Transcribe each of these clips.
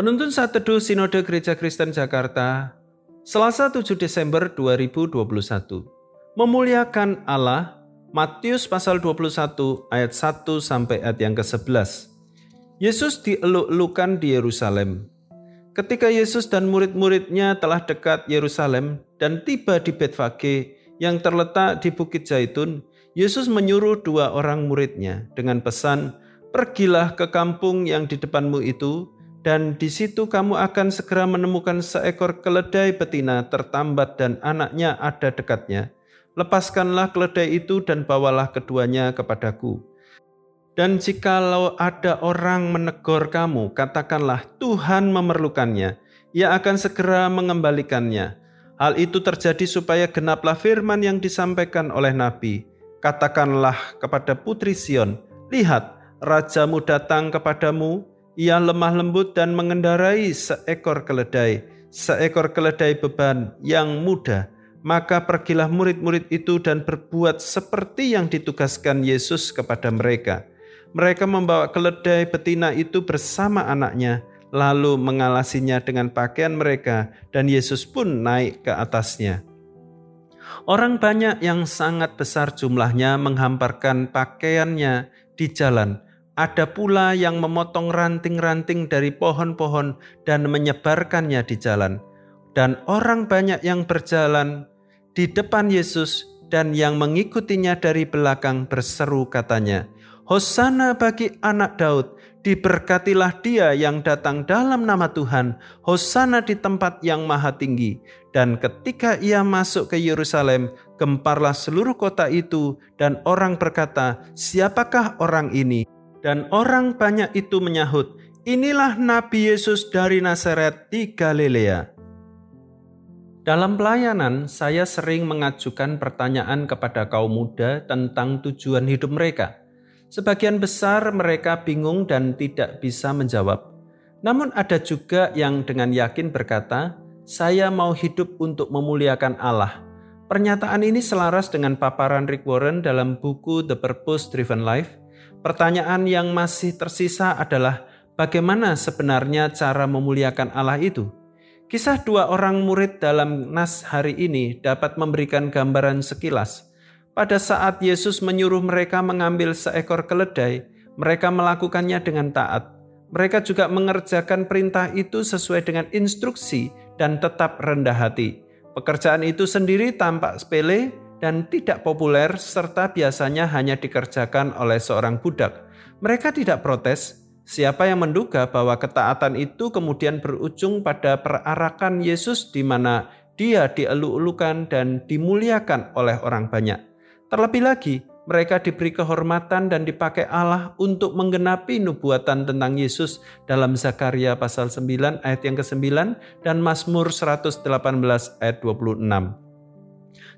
Penuntun saat teduh Sinode Gereja Kristen Jakarta, Selasa 7 Desember 2021. Memuliakan Allah, Matius pasal 21 ayat 1 sampai ayat yang ke-11. Yesus dieluk-elukan di Yerusalem. Ketika Yesus dan murid-muridnya telah dekat Yerusalem dan tiba di Betfage yang terletak di Bukit Zaitun, Yesus menyuruh dua orang muridnya dengan pesan, Pergilah ke kampung yang di depanmu itu, dan di situ kamu akan segera menemukan seekor keledai betina tertambat dan anaknya ada dekatnya. Lepaskanlah keledai itu dan bawalah keduanya kepadaku. Dan jikalau ada orang menegur kamu, katakanlah Tuhan memerlukannya. Ia akan segera mengembalikannya. Hal itu terjadi supaya genaplah firman yang disampaikan oleh Nabi. Katakanlah kepada putri Sion, lihat, rajamu datang kepadamu, ia lemah lembut dan mengendarai seekor keledai, seekor keledai beban yang muda. Maka pergilah murid-murid itu dan berbuat seperti yang ditugaskan Yesus kepada mereka. Mereka membawa keledai betina itu bersama anaknya, lalu mengalasinya dengan pakaian mereka, dan Yesus pun naik ke atasnya. Orang banyak yang sangat besar jumlahnya menghamparkan pakaiannya di jalan, ada pula yang memotong ranting-ranting dari pohon-pohon dan menyebarkannya di jalan. Dan orang banyak yang berjalan di depan Yesus dan yang mengikutinya dari belakang berseru katanya, Hosana bagi anak Daud, diberkatilah dia yang datang dalam nama Tuhan, Hosana di tempat yang maha tinggi. Dan ketika ia masuk ke Yerusalem, gemparlah seluruh kota itu dan orang berkata, siapakah orang ini? Dan orang banyak itu menyahut, inilah Nabi Yesus dari Nazaret di Galilea. Dalam pelayanan, saya sering mengajukan pertanyaan kepada kaum muda tentang tujuan hidup mereka. Sebagian besar mereka bingung dan tidak bisa menjawab. Namun ada juga yang dengan yakin berkata, "Saya mau hidup untuk memuliakan Allah." Pernyataan ini selaras dengan paparan Rick Warren dalam buku The Purpose Driven Life Pertanyaan yang masih tersisa adalah bagaimana sebenarnya cara memuliakan Allah itu? Kisah dua orang murid dalam nas hari ini dapat memberikan gambaran sekilas. Pada saat Yesus menyuruh mereka mengambil seekor keledai, mereka melakukannya dengan taat. Mereka juga mengerjakan perintah itu sesuai dengan instruksi dan tetap rendah hati. Pekerjaan itu sendiri tampak sepele, dan tidak populer serta biasanya hanya dikerjakan oleh seorang budak. Mereka tidak protes. Siapa yang menduga bahwa ketaatan itu kemudian berujung pada perarakan Yesus di mana dia dielu-elukan dan dimuliakan oleh orang banyak. Terlebih lagi, mereka diberi kehormatan dan dipakai Allah untuk menggenapi nubuatan tentang Yesus dalam Zakaria pasal 9 ayat yang ke-9 dan Mazmur 118 ayat 26.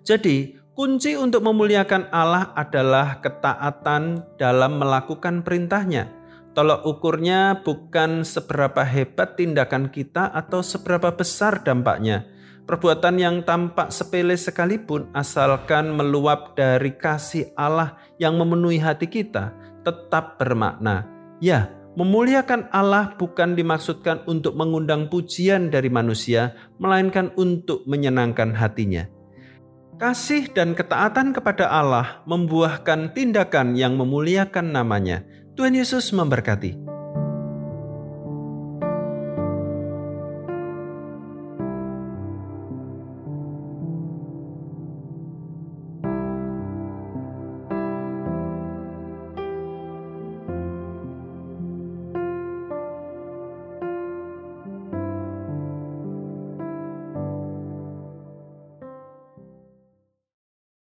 Jadi, Kunci untuk memuliakan Allah adalah ketaatan dalam melakukan perintahnya. Tolok ukurnya bukan seberapa hebat tindakan kita atau seberapa besar dampaknya. Perbuatan yang tampak sepele sekalipun asalkan meluap dari kasih Allah yang memenuhi hati kita tetap bermakna. Ya, memuliakan Allah bukan dimaksudkan untuk mengundang pujian dari manusia, melainkan untuk menyenangkan hatinya. Kasih dan ketaatan kepada Allah membuahkan tindakan yang memuliakan namanya. Tuhan Yesus memberkati.